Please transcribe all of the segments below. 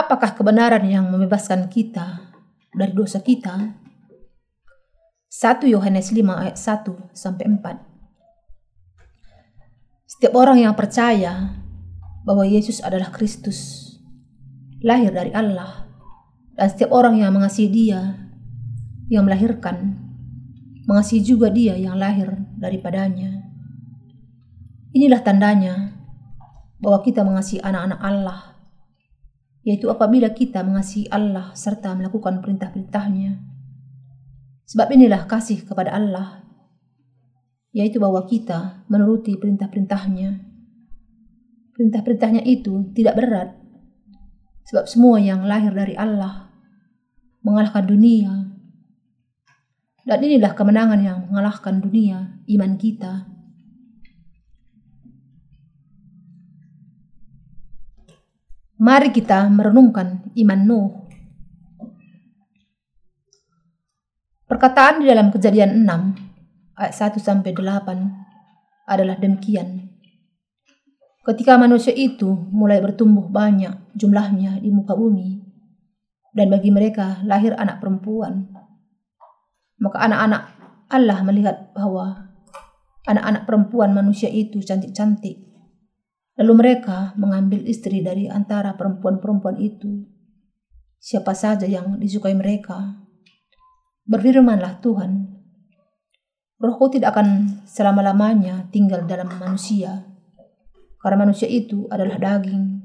Apakah kebenaran yang membebaskan kita dari dosa kita? 1 Yohanes 5 ayat 1 sampai 4. Setiap orang yang percaya bahwa Yesus adalah Kristus, lahir dari Allah, dan setiap orang yang mengasihi Dia yang melahirkan, mengasihi juga Dia yang lahir daripadanya. Inilah tandanya bahwa kita mengasihi anak-anak Allah yaitu apabila kita mengasihi Allah serta melakukan perintah-perintahnya. Sebab inilah kasih kepada Allah, yaitu bahwa kita menuruti perintah-perintahnya. Perintah-perintahnya itu tidak berat, sebab semua yang lahir dari Allah mengalahkan dunia. Dan inilah kemenangan yang mengalahkan dunia, iman kita. Mari kita merenungkan iman Nuh. Perkataan di dalam kejadian 6 ayat 1 sampai 8 adalah demikian. Ketika manusia itu mulai bertumbuh banyak jumlahnya di muka bumi dan bagi mereka lahir anak perempuan, maka anak-anak Allah melihat bahwa anak-anak perempuan manusia itu cantik-cantik Lalu mereka mengambil istri dari antara perempuan-perempuan itu. Siapa saja yang disukai mereka. Berfirmanlah Tuhan, rohku tidak akan selama-lamanya tinggal dalam manusia, karena manusia itu adalah daging.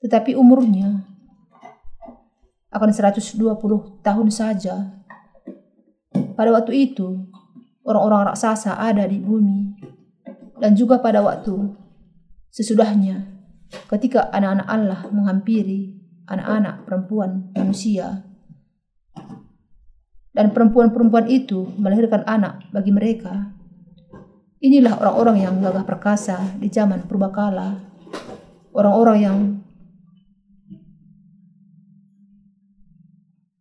Tetapi umurnya akan 120 tahun saja. Pada waktu itu, orang-orang raksasa ada di bumi. Dan juga pada waktu Sesudahnya, ketika anak-anak Allah menghampiri anak-anak perempuan manusia, dan perempuan-perempuan itu melahirkan anak bagi mereka, inilah orang-orang yang gagah perkasa di zaman purbakala, orang-orang yang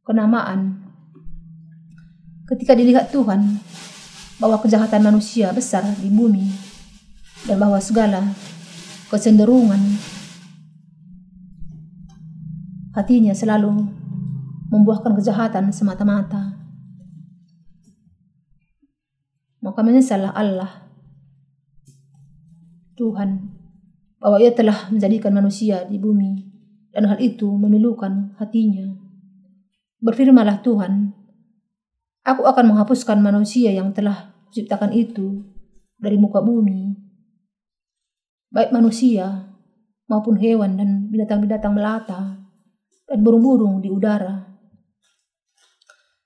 kenamaan. Ketika dilihat Tuhan bahwa kejahatan manusia besar di bumi dan bahwa segala kecenderungan hatinya selalu membuahkan kejahatan semata-mata. Maka menyesallah Allah Tuhan bahwa ia telah menjadikan manusia di bumi dan hal itu memilukan hatinya. Berfirmanlah Tuhan, Aku akan menghapuskan manusia yang telah ciptakan itu dari muka bumi baik manusia maupun hewan dan binatang-binatang melata dan burung-burung di udara.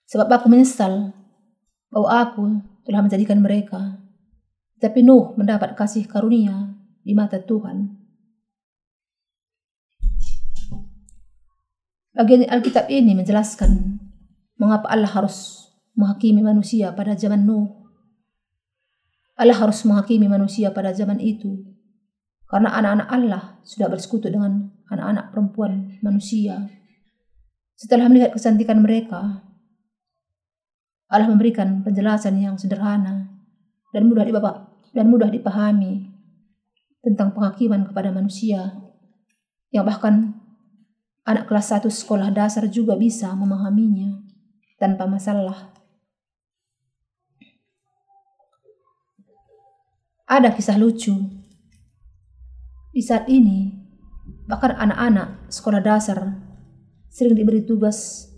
Sebab aku menyesal bahwa aku telah menjadikan mereka. Tapi Nuh mendapat kasih karunia di mata Tuhan. Bagian Alkitab ini menjelaskan mengapa Allah harus menghakimi manusia pada zaman Nuh. Allah harus menghakimi manusia pada zaman itu karena anak-anak Allah sudah bersekutu dengan anak-anak perempuan manusia. Setelah melihat kecantikan mereka, Allah memberikan penjelasan yang sederhana dan mudah dibapak dan mudah dipahami tentang penghakiman kepada manusia yang bahkan anak kelas 1 sekolah dasar juga bisa memahaminya tanpa masalah. Ada kisah lucu di saat ini, bahkan anak-anak sekolah dasar sering diberi tugas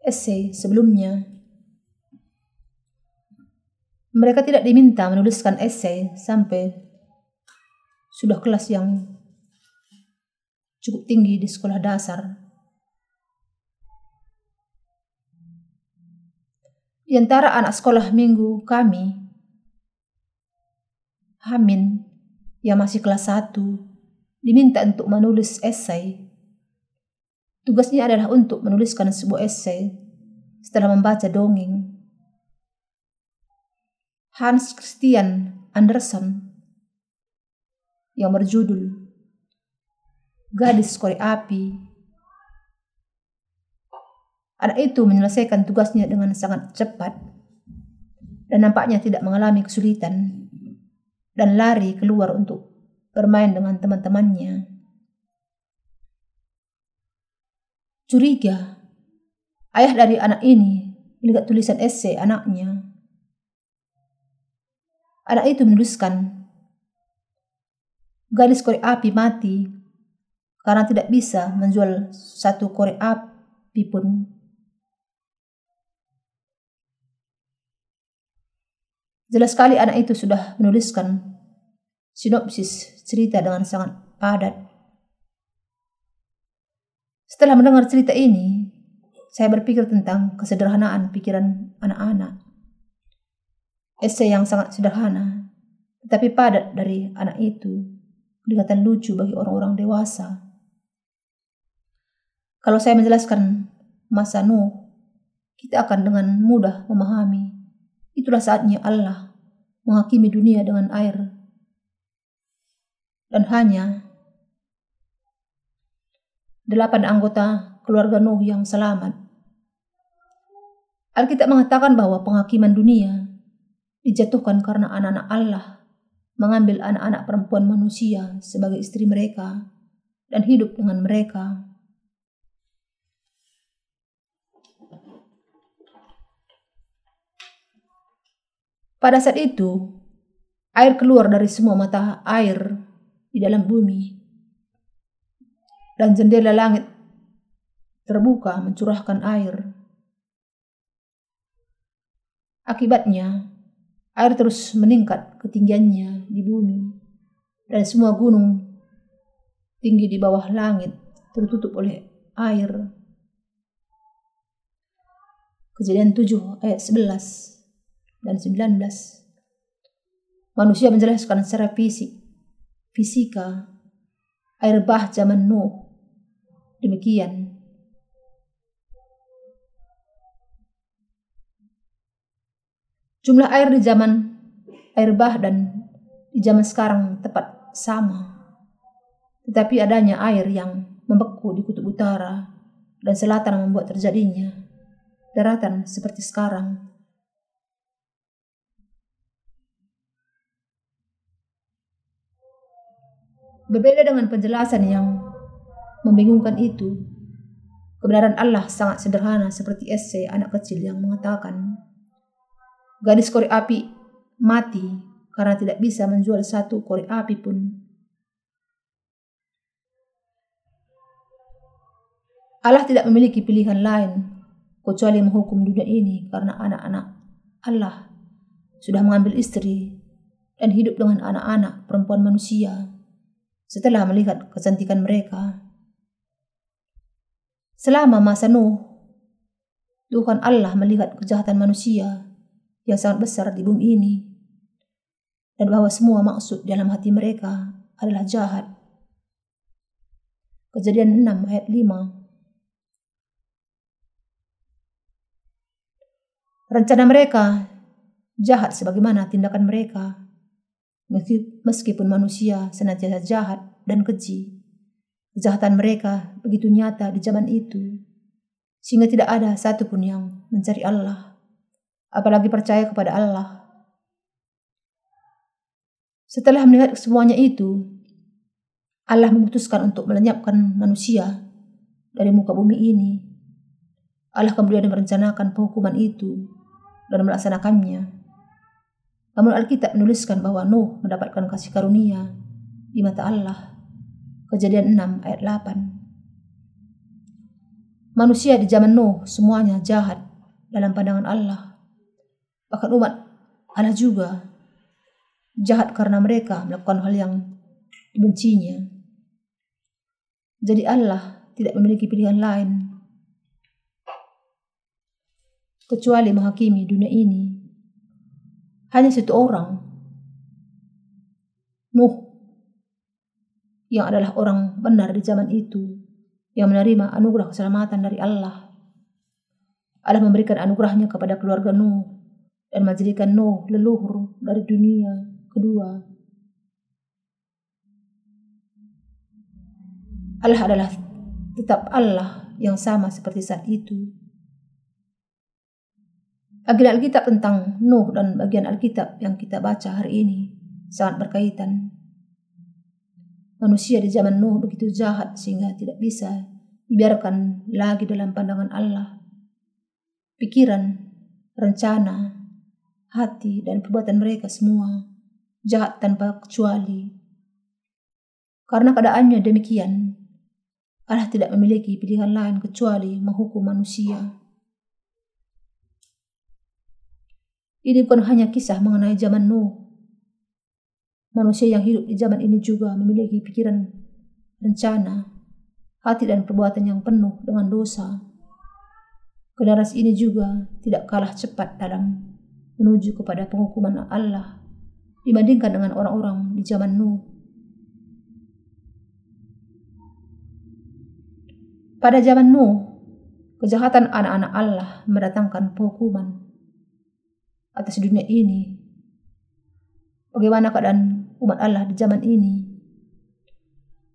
essay sebelumnya. Mereka tidak diminta menuliskan essay sampai sudah kelas yang cukup tinggi di sekolah dasar. Di antara anak sekolah minggu kami, Hamin yang masih kelas 1 diminta untuk menulis esai. Tugasnya adalah untuk menuliskan sebuah esai setelah membaca dongeng. Hans Christian Andersen yang berjudul Gadis Korek Api. Anak itu menyelesaikan tugasnya dengan sangat cepat dan nampaknya tidak mengalami kesulitan dan lari keluar untuk bermain dengan teman-temannya. curiga ayah dari anak ini melihat tulisan esai anaknya. Anak itu menuliskan, gadis korek api mati karena tidak bisa menjual satu korek api pun. Jelas sekali anak itu sudah menuliskan sinopsis cerita dengan sangat padat. Setelah mendengar cerita ini, saya berpikir tentang kesederhanaan pikiran anak-anak. Esai yang sangat sederhana, tetapi padat dari anak itu, kelihatan lucu bagi orang-orang dewasa. Kalau saya menjelaskan masa Nuh, kita akan dengan mudah memahami. Itulah saatnya Allah menghakimi dunia dengan air. Dan hanya delapan anggota keluarga Nuh yang selamat. Alkitab mengatakan bahwa penghakiman dunia dijatuhkan karena anak-anak Allah mengambil anak-anak perempuan manusia sebagai istri mereka dan hidup dengan mereka. Pada saat itu, air keluar dari semua mata air di dalam bumi, dan jendela langit terbuka mencurahkan air. Akibatnya, air terus meningkat ketinggiannya di bumi, dan semua gunung tinggi di bawah langit tertutup oleh air. Kejadian 7 ayat 11 dan 19. Manusia menjelaskan secara fisik, fisika, air bah zaman Nuh. Demikian Jumlah air di zaman air bah dan di zaman sekarang tepat sama. Tetapi adanya air yang membeku di kutub utara dan selatan membuat terjadinya daratan seperti sekarang. Berbeda dengan penjelasan yang membingungkan itu, kebenaran Allah sangat sederhana seperti esai anak kecil yang mengatakan, Gadis korek api mati karena tidak bisa menjual satu korek api pun. Allah tidak memiliki pilihan lain kecuali menghukum dunia ini karena anak-anak Allah sudah mengambil istri dan hidup dengan anak-anak perempuan manusia setelah melihat kecantikan mereka. Selama masa Nuh, Tuhan Allah melihat kejahatan manusia yang sangat besar di bumi ini dan bahwa semua maksud dalam hati mereka adalah jahat. Kejadian 6 ayat 5 Rencana mereka jahat sebagaimana tindakan mereka. Meskipun manusia senantiasa jahat dan keji, kejahatan mereka begitu nyata di zaman itu, sehingga tidak ada satupun yang mencari Allah apalagi percaya kepada Allah. Setelah melihat semuanya itu, Allah memutuskan untuk melenyapkan manusia dari muka bumi ini. Allah kemudian merencanakan penghukuman itu dan melaksanakannya. Namun Alkitab menuliskan bahwa Nuh mendapatkan kasih karunia di mata Allah. Kejadian 6 ayat 8. Manusia di zaman Nuh semuanya jahat dalam pandangan Allah. Bahkan umat Allah juga jahat karena mereka melakukan hal yang dibencinya. Jadi Allah tidak memiliki pilihan lain kecuali menghakimi dunia ini. Hanya satu orang, Nuh, yang adalah orang benar di zaman itu, yang menerima anugerah keselamatan dari Allah. Allah memberikan anugerahnya kepada keluarga Nuh dan menjadikan Nuh leluhur dari dunia kedua. Allah adalah tetap Allah yang sama seperti saat itu. Bagian Alkitab tentang Nuh dan bagian Alkitab yang kita baca hari ini sangat berkaitan. Manusia di zaman Nuh begitu jahat sehingga tidak bisa dibiarkan lagi dalam pandangan Allah. Pikiran, rencana, hati, dan perbuatan mereka semua jahat tanpa kecuali. Karena keadaannya demikian, Allah tidak memiliki pilihan lain kecuali menghukum manusia. Ini bukan hanya kisah mengenai zaman Nuh. Manusia yang hidup di zaman ini juga memiliki pikiran, rencana, hati dan perbuatan yang penuh dengan dosa. Generasi ini juga tidak kalah cepat dalam menuju kepada penghukuman Allah dibandingkan dengan orang-orang di zaman Nuh. Pada zaman Nuh, kejahatan anak-anak Allah mendatangkan penghukuman atas dunia ini. Bagaimana keadaan umat Allah di zaman ini?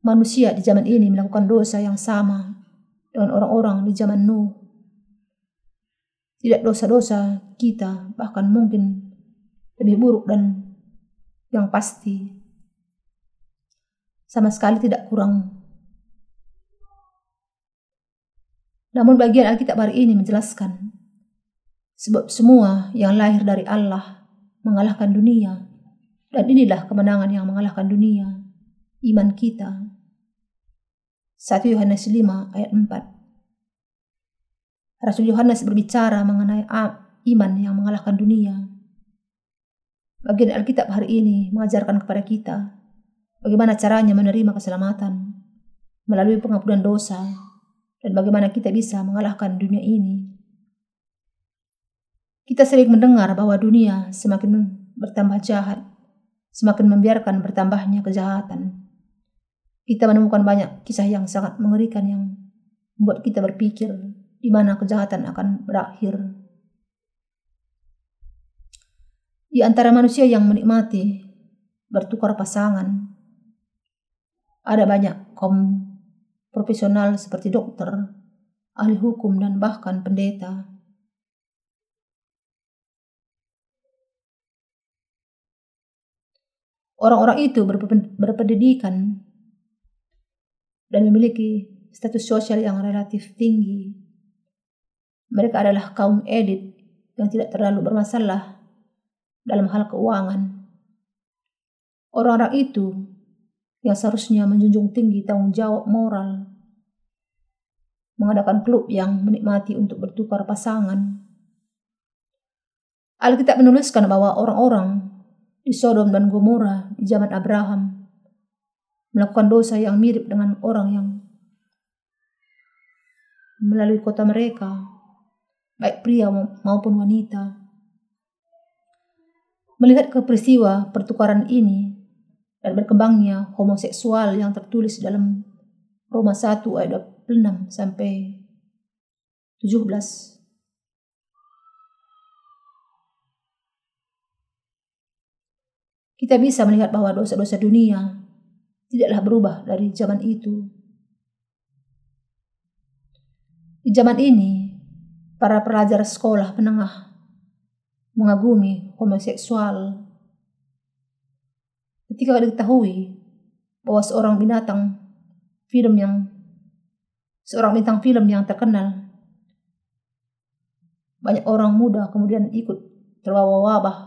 manusia di zaman ini melakukan dosa yang sama dengan orang-orang di zaman Nuh. Tidak dosa-dosa kita, bahkan mungkin lebih buruk dan yang pasti sama sekali tidak kurang. Namun bagian Alkitab hari ini menjelaskan sebab semua yang lahir dari Allah mengalahkan dunia dan inilah kemenangan yang mengalahkan dunia, iman kita. 1 Yohanes 5 ayat 4. Rasul Yohanes berbicara mengenai iman yang mengalahkan dunia. Bagian Alkitab hari ini mengajarkan kepada kita bagaimana caranya menerima keselamatan melalui pengampunan dosa dan bagaimana kita bisa mengalahkan dunia ini. Kita sering mendengar bahwa dunia semakin bertambah jahat, semakin membiarkan bertambahnya kejahatan kita menemukan banyak kisah yang sangat mengerikan yang membuat kita berpikir di mana kejahatan akan berakhir. Di antara manusia yang menikmati bertukar pasangan, ada banyak kaum profesional seperti dokter, ahli hukum, dan bahkan pendeta. Orang-orang itu berpendidikan dan memiliki status sosial yang relatif tinggi. Mereka adalah kaum elit yang tidak terlalu bermasalah dalam hal keuangan. Orang-orang itu yang seharusnya menjunjung tinggi tanggung jawab moral, mengadakan klub yang menikmati untuk bertukar pasangan. Alkitab menuliskan bahwa orang-orang di Sodom dan Gomora di zaman Abraham melakukan dosa yang mirip dengan orang yang melalui kota mereka, baik pria maupun wanita. Melihat ke peristiwa pertukaran ini dan berkembangnya homoseksual yang tertulis dalam Roma 1 ayat 26 sampai 17. Kita bisa melihat bahwa dosa-dosa dunia tidaklah berubah dari zaman itu. Di zaman ini, para pelajar sekolah menengah mengagumi homoseksual. Ketika diketahui bahwa seorang binatang film yang seorang bintang film yang terkenal banyak orang muda kemudian ikut terbawa wabah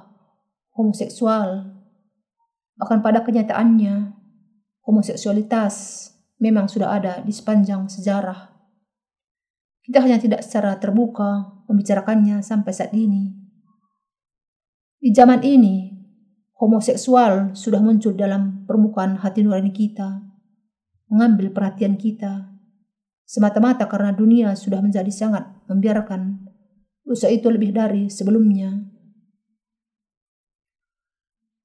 homoseksual bahkan pada kenyataannya homoseksualitas memang sudah ada di sepanjang sejarah. Kita hanya tidak secara terbuka membicarakannya sampai saat ini. Di zaman ini, homoseksual sudah muncul dalam permukaan hati nurani kita, mengambil perhatian kita, semata-mata karena dunia sudah menjadi sangat membiarkan dosa itu lebih dari sebelumnya.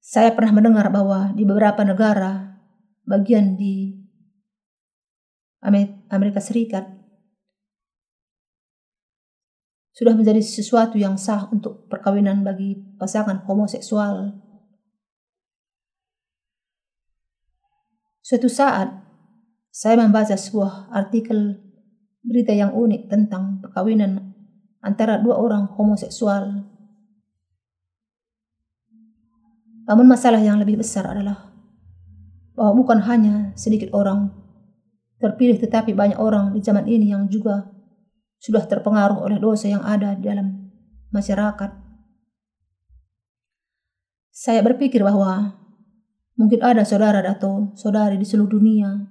Saya pernah mendengar bahwa di beberapa negara bagian di Amerika Serikat sudah menjadi sesuatu yang sah untuk perkawinan bagi pasangan homoseksual. Suatu saat, saya membaca sebuah artikel berita yang unik tentang perkawinan antara dua orang homoseksual. Namun masalah yang lebih besar adalah bahwa bukan hanya sedikit orang terpilih tetapi banyak orang di zaman ini yang juga sudah terpengaruh oleh dosa yang ada di dalam masyarakat. Saya berpikir bahwa mungkin ada saudara atau saudari di seluruh dunia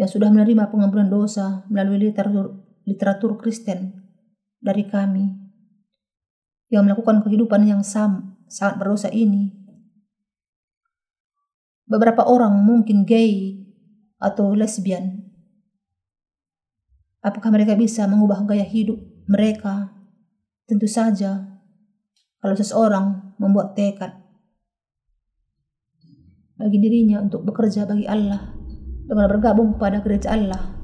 yang sudah menerima pengampunan dosa melalui literatur, literatur Kristen dari kami yang melakukan kehidupan yang sam, sangat berdosa ini. Beberapa orang mungkin gay atau lesbian. Apakah mereka bisa mengubah gaya hidup mereka? Tentu saja, kalau seseorang membuat tekad bagi dirinya untuk bekerja bagi Allah dengan bergabung kepada gereja Allah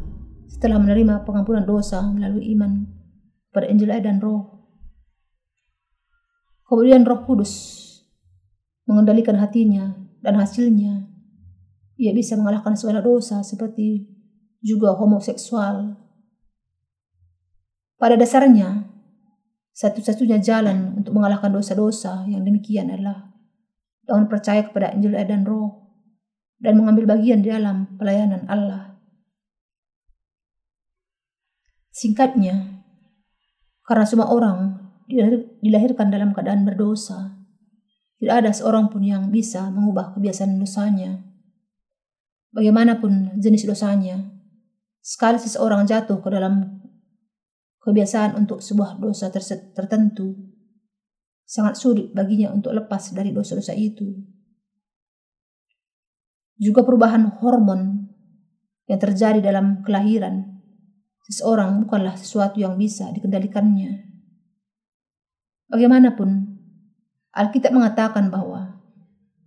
setelah menerima pengampunan dosa melalui iman pada Injil dan Roh. Kemudian Roh Kudus mengendalikan hatinya dan hasilnya ia bisa mengalahkan segala dosa seperti juga homoseksual. Pada dasarnya, satu-satunya jalan untuk mengalahkan dosa-dosa yang demikian adalah dengan percaya kepada Injil dan Roh dan mengambil bagian di dalam pelayanan Allah. Singkatnya, karena semua orang dilahirkan dalam keadaan berdosa, tidak ada seorang pun yang bisa mengubah kebiasaan dosanya. Bagaimanapun jenis dosanya, sekali seseorang jatuh ke dalam kebiasaan untuk sebuah dosa tertentu, sangat sulit baginya untuk lepas dari dosa-dosa itu. Juga perubahan hormon yang terjadi dalam kelahiran seseorang bukanlah sesuatu yang bisa dikendalikannya. Bagaimanapun, Alkitab mengatakan bahwa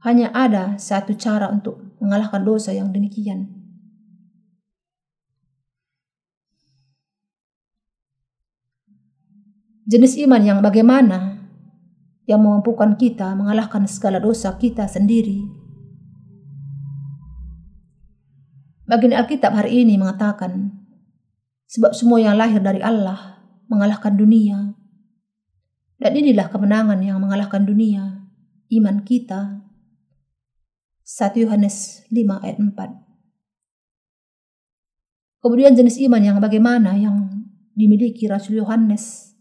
hanya ada satu cara untuk mengalahkan dosa yang demikian. Jenis iman yang bagaimana yang memampukan kita mengalahkan segala dosa kita sendiri Bagian Alkitab hari ini mengatakan, sebab semua yang lahir dari Allah mengalahkan dunia. Dan inilah kemenangan yang mengalahkan dunia, iman kita. 1 Yohanes 5 ayat 4. Kemudian jenis iman yang bagaimana yang dimiliki Rasul Yohanes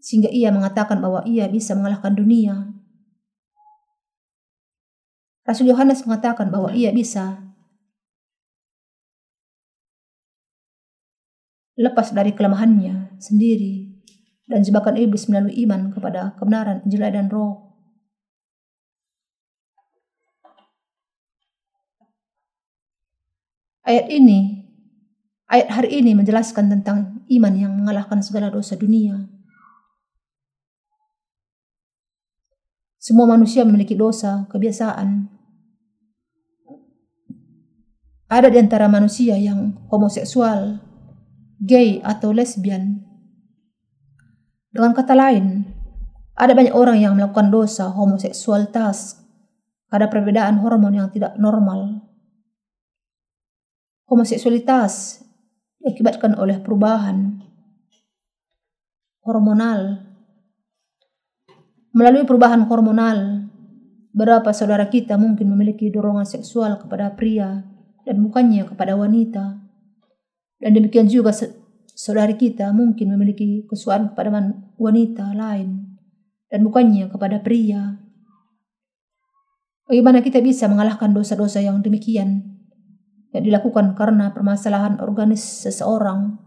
sehingga ia mengatakan bahwa ia bisa mengalahkan dunia. Rasul Yohanes mengatakan bahwa ia bisa lepas dari kelemahannya sendiri dan jebakan iblis melalui iman kepada kebenaran Injil dan Roh. Ayat ini, ayat hari ini menjelaskan tentang iman yang mengalahkan segala dosa dunia. Semua manusia memiliki dosa, kebiasaan. Ada di antara manusia yang homoseksual, gay atau lesbian. Dengan kata lain, ada banyak orang yang melakukan dosa homoseksualitas karena perbedaan hormon yang tidak normal. Homoseksualitas diakibatkan oleh perubahan hormonal. Melalui perubahan hormonal, berapa saudara kita mungkin memiliki dorongan seksual kepada pria dan bukannya kepada wanita. Dan demikian juga saudari kita mungkin memiliki kesukaan kepada wanita lain dan bukannya kepada pria. Bagaimana kita bisa mengalahkan dosa-dosa yang demikian yang dilakukan karena permasalahan organis seseorang?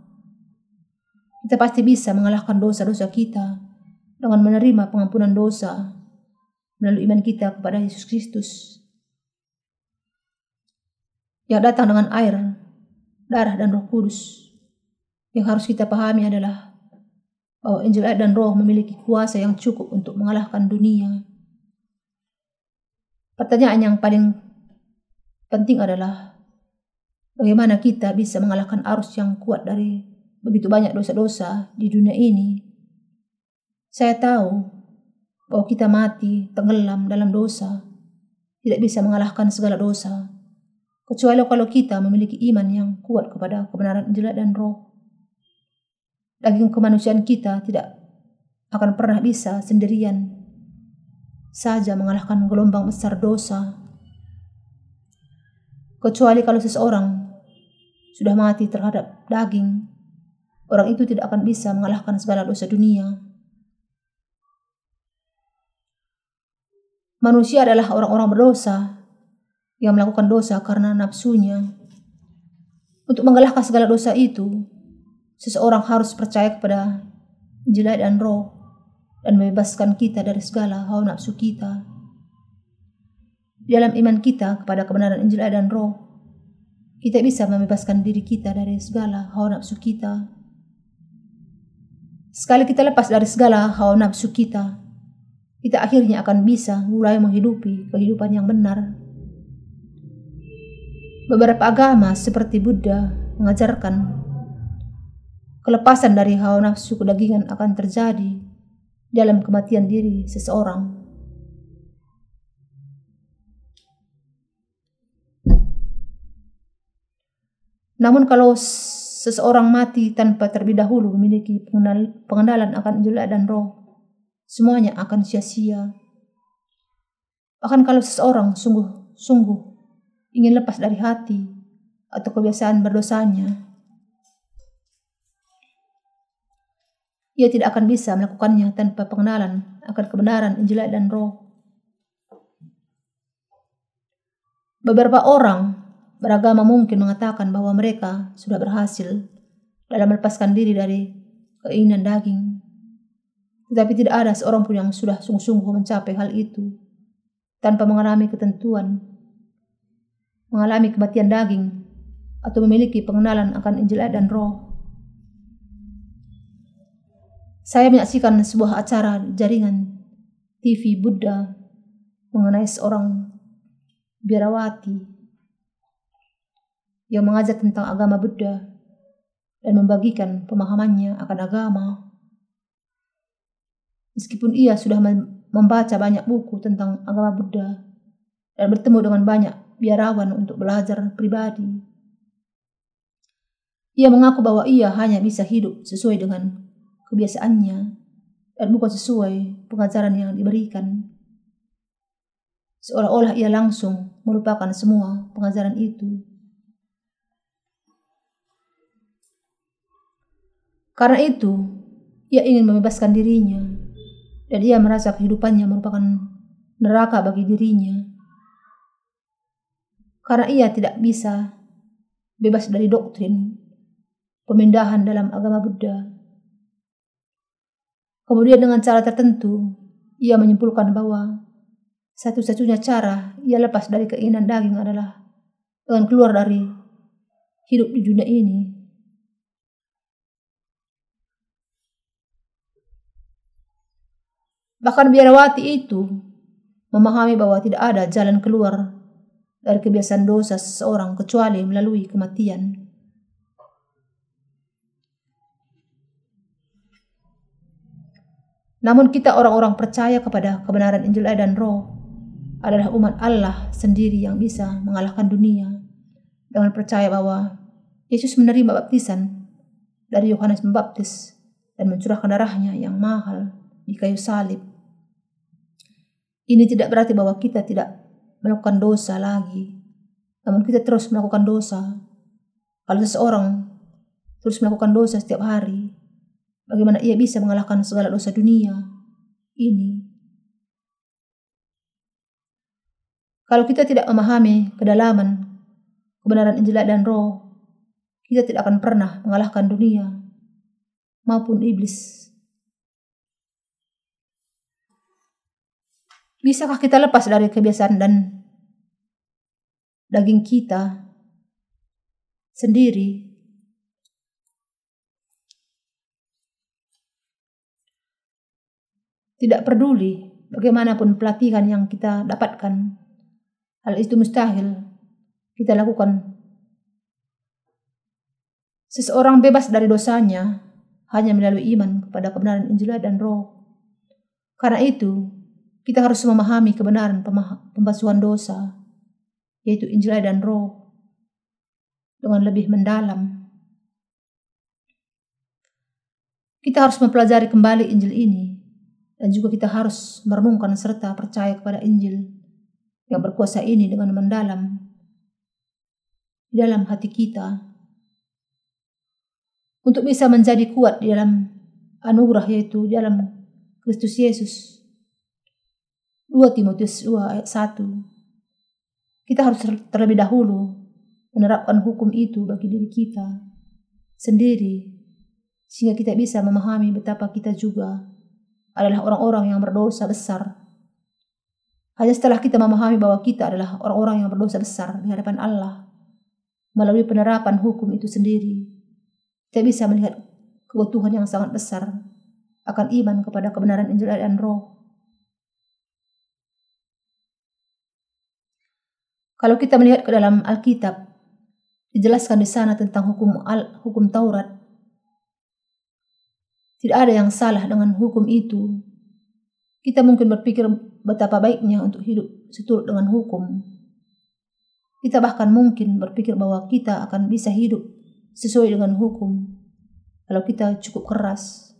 Kita pasti bisa mengalahkan dosa-dosa kita dengan menerima pengampunan dosa melalui iman kita kepada Yesus Kristus yang datang dengan air darah dan roh kudus. Yang harus kita pahami adalah bahwa Injil dan roh memiliki kuasa yang cukup untuk mengalahkan dunia. Pertanyaan yang paling penting adalah bagaimana kita bisa mengalahkan arus yang kuat dari begitu banyak dosa-dosa di dunia ini. Saya tahu bahwa kita mati tenggelam dalam dosa, tidak bisa mengalahkan segala dosa. Kecuali kalau kita memiliki iman yang kuat kepada kebenaran Injil dan Roh. Daging kemanusiaan kita tidak akan pernah bisa sendirian saja mengalahkan gelombang besar dosa. Kecuali kalau seseorang sudah mati terhadap daging, orang itu tidak akan bisa mengalahkan segala dosa dunia. Manusia adalah orang-orang berdosa yang melakukan dosa karena nafsunya. Untuk mengalahkan segala dosa itu, seseorang harus percaya kepada Injil dan Roh dan membebaskan kita dari segala hawa nafsu kita. Dalam iman kita kepada kebenaran Injil dan Roh, kita bisa membebaskan diri kita dari segala hawa nafsu kita. Sekali kita lepas dari segala hawa nafsu kita, kita akhirnya akan bisa mulai menghidupi kehidupan yang benar. Beberapa agama seperti Buddha mengajarkan kelepasan dari hawa nafsu kedagingan akan terjadi dalam kematian diri seseorang. Namun kalau seseorang mati tanpa terlebih dahulu memiliki pengenalan akan jelek dan roh, semuanya akan sia-sia. Bahkan kalau seseorang sungguh-sungguh ingin lepas dari hati atau kebiasaan berdosanya, ia tidak akan bisa melakukannya tanpa pengenalan akan kebenaran Injil dan Roh. Beberapa orang beragama mungkin mengatakan bahwa mereka sudah berhasil dalam melepaskan diri dari keinginan daging. Tetapi tidak ada seorang pun yang sudah sungguh-sungguh mencapai hal itu tanpa mengalami ketentuan, mengalami kematian daging, atau memiliki pengenalan akan Injil dan Roh. Saya menyaksikan sebuah acara jaringan TV Buddha mengenai seorang biarawati yang mengajar tentang agama Buddha dan membagikan pemahamannya akan agama. Meskipun ia sudah membaca banyak buku tentang agama Buddha dan bertemu dengan banyak biarawan untuk belajar pribadi. Ia mengaku bahwa ia hanya bisa hidup sesuai dengan kebiasaannya dan bukan sesuai pengajaran yang diberikan. Seolah-olah ia langsung melupakan semua pengajaran itu. Karena itu, ia ingin membebaskan dirinya dan ia merasa kehidupannya merupakan neraka bagi dirinya. Karena ia tidak bisa bebas dari doktrin pemindahan dalam agama Buddha. Kemudian dengan cara tertentu, ia menyimpulkan bahwa satu-satunya cara ia lepas dari keinginan daging adalah dengan keluar dari hidup di dunia ini Bahkan biarawati itu memahami bahwa tidak ada jalan keluar dari kebiasaan dosa seseorang kecuali melalui kematian. Namun kita orang-orang percaya kepada kebenaran Injil dan Roh adalah umat Allah sendiri yang bisa mengalahkan dunia dengan percaya bahwa Yesus menerima baptisan dari Yohanes Pembaptis dan mencurahkan darahnya yang mahal di kayu salib ini tidak berarti bahwa kita tidak melakukan dosa lagi. Namun kita terus melakukan dosa. Kalau seseorang terus melakukan dosa setiap hari, bagaimana ia bisa mengalahkan segala dosa dunia ini? Kalau kita tidak memahami kedalaman kebenaran Injil dan Roh, kita tidak akan pernah mengalahkan dunia maupun iblis. Bisakah kita lepas dari kebiasaan dan daging kita sendiri? Tidak peduli bagaimanapun pelatihan yang kita dapatkan, hal itu mustahil kita lakukan. Seseorang bebas dari dosanya hanya melalui iman kepada kebenaran Injil dan Roh. Karena itu, kita harus memahami kebenaran pembasuhan dosa, yaitu Injil dan Roh, dengan lebih mendalam. Kita harus mempelajari kembali Injil ini, dan juga kita harus merenungkan serta percaya kepada Injil yang berkuasa ini dengan mendalam di dalam hati kita untuk bisa menjadi kuat di dalam anugerah yaitu di dalam Kristus Yesus. 2 Timotius 2 ayat 1. Kita harus terlebih dahulu menerapkan hukum itu bagi diri kita sendiri sehingga kita bisa memahami betapa kita juga adalah orang-orang yang berdosa besar. Hanya setelah kita memahami bahwa kita adalah orang-orang yang berdosa besar di hadapan Allah melalui penerapan hukum itu sendiri, kita bisa melihat kebutuhan yang sangat besar akan iman kepada kebenaran Injil dan Roh. Kalau kita melihat ke dalam Alkitab, dijelaskan di sana tentang hukum al, hukum Taurat. Tidak ada yang salah dengan hukum itu. Kita mungkin berpikir betapa baiknya untuk hidup seturut dengan hukum. Kita bahkan mungkin berpikir bahwa kita akan bisa hidup sesuai dengan hukum kalau kita cukup keras.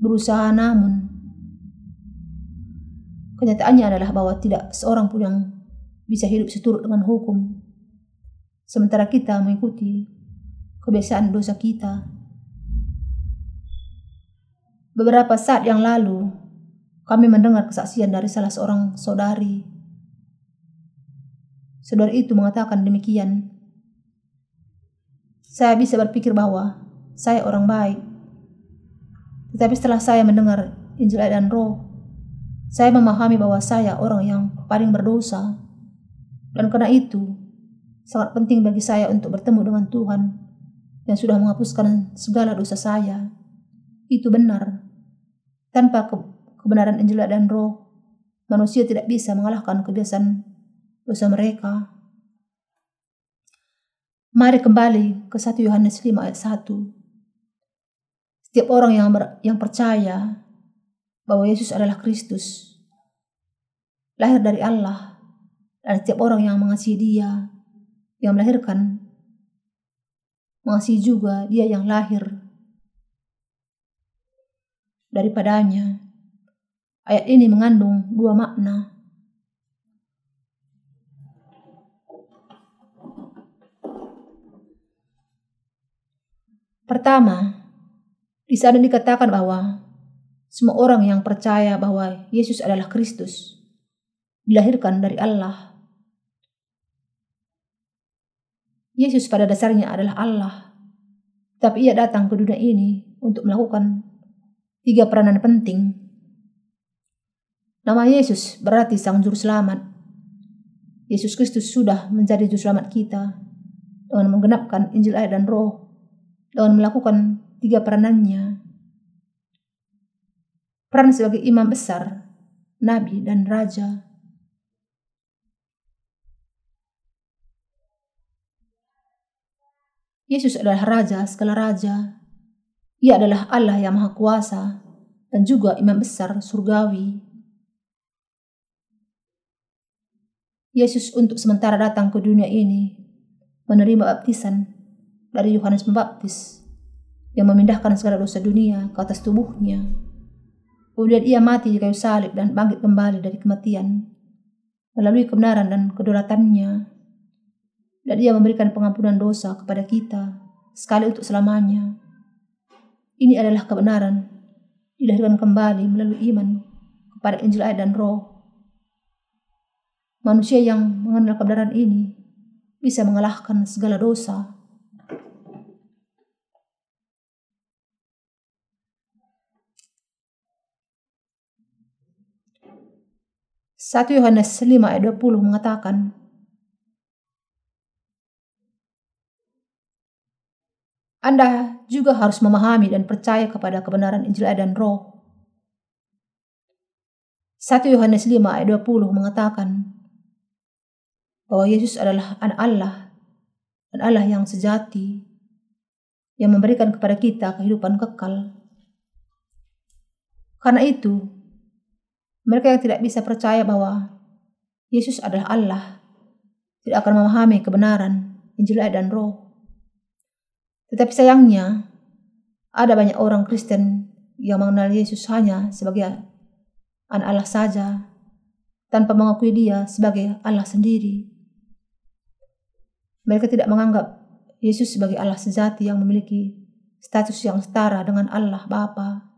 Berusaha namun kenyataannya adalah bahwa tidak seorang pun yang bisa hidup seturut dengan hukum. Sementara kita mengikuti kebiasaan dosa kita. Beberapa saat yang lalu, kami mendengar kesaksian dari salah seorang saudari. Saudari itu mengatakan demikian. Saya bisa berpikir bahwa saya orang baik. Tetapi setelah saya mendengar Injil dan Roh, saya memahami bahwa saya orang yang paling berdosa. Dan karena itu, sangat penting bagi saya untuk bertemu dengan Tuhan yang sudah menghapuskan segala dosa saya. Itu benar. Tanpa ke kebenaran Injil dan Roh, manusia tidak bisa mengalahkan kebiasaan dosa mereka. Mari kembali ke 1 Yohanes 5 ayat 1. Setiap orang yang ber, yang percaya bahwa Yesus adalah Kristus, lahir dari Allah, dan setiap orang yang mengasihi dia, yang melahirkan, mengasihi juga dia yang lahir daripadanya. Ayat ini mengandung dua makna. Pertama, di sana dikatakan bahwa semua orang yang percaya bahwa Yesus adalah Kristus dilahirkan dari Allah. Yesus pada dasarnya adalah Allah, tapi ia datang ke dunia ini untuk melakukan tiga peranan penting. Nama Yesus berarti Sang Juru Selamat. Yesus Kristus sudah menjadi Juru Selamat kita dengan menggenapkan Injil air dan Roh dengan melakukan tiga peranannya. Peran sebagai imam besar, nabi, dan raja. Yesus adalah raja segala raja. Ia adalah Allah yang maha kuasa dan juga imam besar surgawi. Yesus untuk sementara datang ke dunia ini menerima baptisan dari Yohanes Pembaptis yang memindahkan segala dosa dunia ke atas tubuhnya. Kemudian ia mati di kayu salib dan bangkit kembali dari kematian melalui kebenaran dan kedaulatannya. Dan ia memberikan pengampunan dosa kepada kita sekali untuk selamanya. Ini adalah kebenaran dilahirkan kembali melalui iman kepada Injil ayat dan roh. Manusia yang mengenal kebenaran ini bisa mengalahkan segala dosa 1 Yohanes 5 ayat 20 mengatakan, Anda juga harus memahami dan percaya kepada kebenaran Injil dan Roh. 1 Yohanes 5 ayat 20 mengatakan bahwa Yesus adalah anak Allah dan Allah yang sejati yang memberikan kepada kita kehidupan kekal. Karena itu, mereka yang tidak bisa percaya bahwa Yesus adalah Allah tidak akan memahami kebenaran Injil dan Roh. Tetapi sayangnya, ada banyak orang Kristen yang mengenal Yesus hanya sebagai anak Allah saja, tanpa mengakui dia sebagai Allah sendiri. Mereka tidak menganggap Yesus sebagai Allah sejati yang memiliki status yang setara dengan Allah Bapa.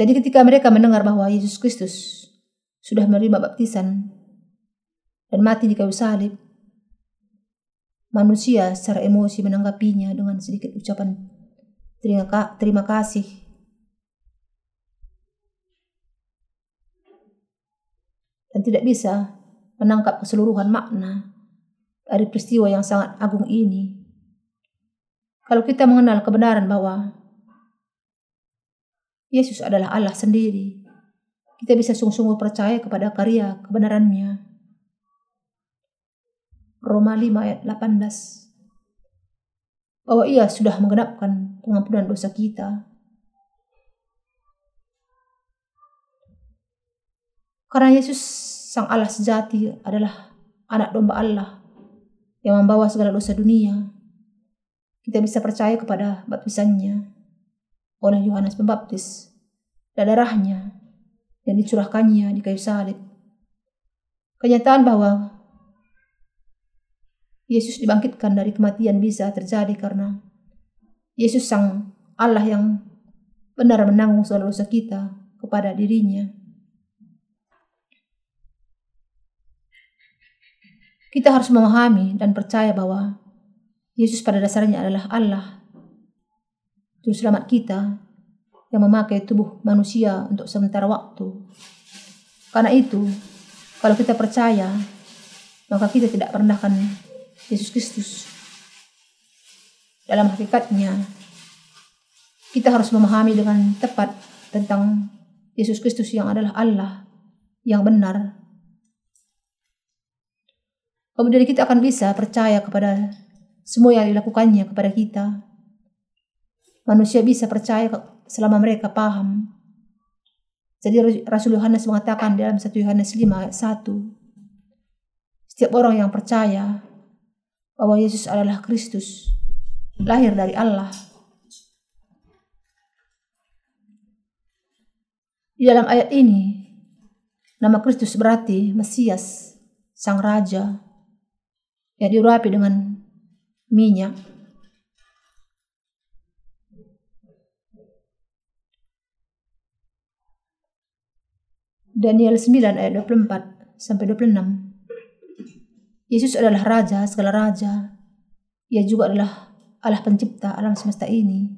Jadi ketika mereka mendengar bahwa Yesus Kristus sudah menerima baptisan dan mati di kayu salib, manusia secara emosi menanggapinya dengan sedikit ucapan terima, kasih. Dan tidak bisa menangkap keseluruhan makna dari peristiwa yang sangat agung ini. Kalau kita mengenal kebenaran bahwa Yesus adalah Allah sendiri. Kita bisa sungguh-sungguh percaya kepada karya kebenarannya. Roma 5 ayat 18 bahwa ia sudah menggenapkan pengampunan dosa kita. Karena Yesus Sang Allah sejati adalah anak domba Allah yang membawa segala dosa dunia. Kita bisa percaya kepada baptisannya oleh Yohanes Pembaptis dan darahnya yang dicurahkannya di kayu salib. Kenyataan bahwa Yesus dibangkitkan dari kematian bisa terjadi karena Yesus sang Allah yang benar menanggung segala dosa kita kepada dirinya. Kita harus memahami dan percaya bahwa Yesus pada dasarnya adalah Allah Juru selamat kita yang memakai tubuh manusia untuk sementara waktu. Karena itu, kalau kita percaya, maka kita tidak merendahkan Yesus Kristus. Dalam hakikatnya, kita harus memahami dengan tepat tentang Yesus Kristus yang adalah Allah yang benar. Kemudian kita akan bisa percaya kepada semua yang dilakukannya kepada kita manusia bisa percaya selama mereka paham. Jadi Rasul Yohanes mengatakan dalam 1 Yohanes 5 ayat 1, setiap orang yang percaya bahwa Yesus adalah Kristus, lahir dari Allah. Di dalam ayat ini, nama Kristus berarti Mesias, Sang Raja, yang diurapi dengan minyak Daniel 9 ayat 24 sampai 26. Yesus adalah raja segala raja. Ia juga adalah Allah pencipta alam semesta ini.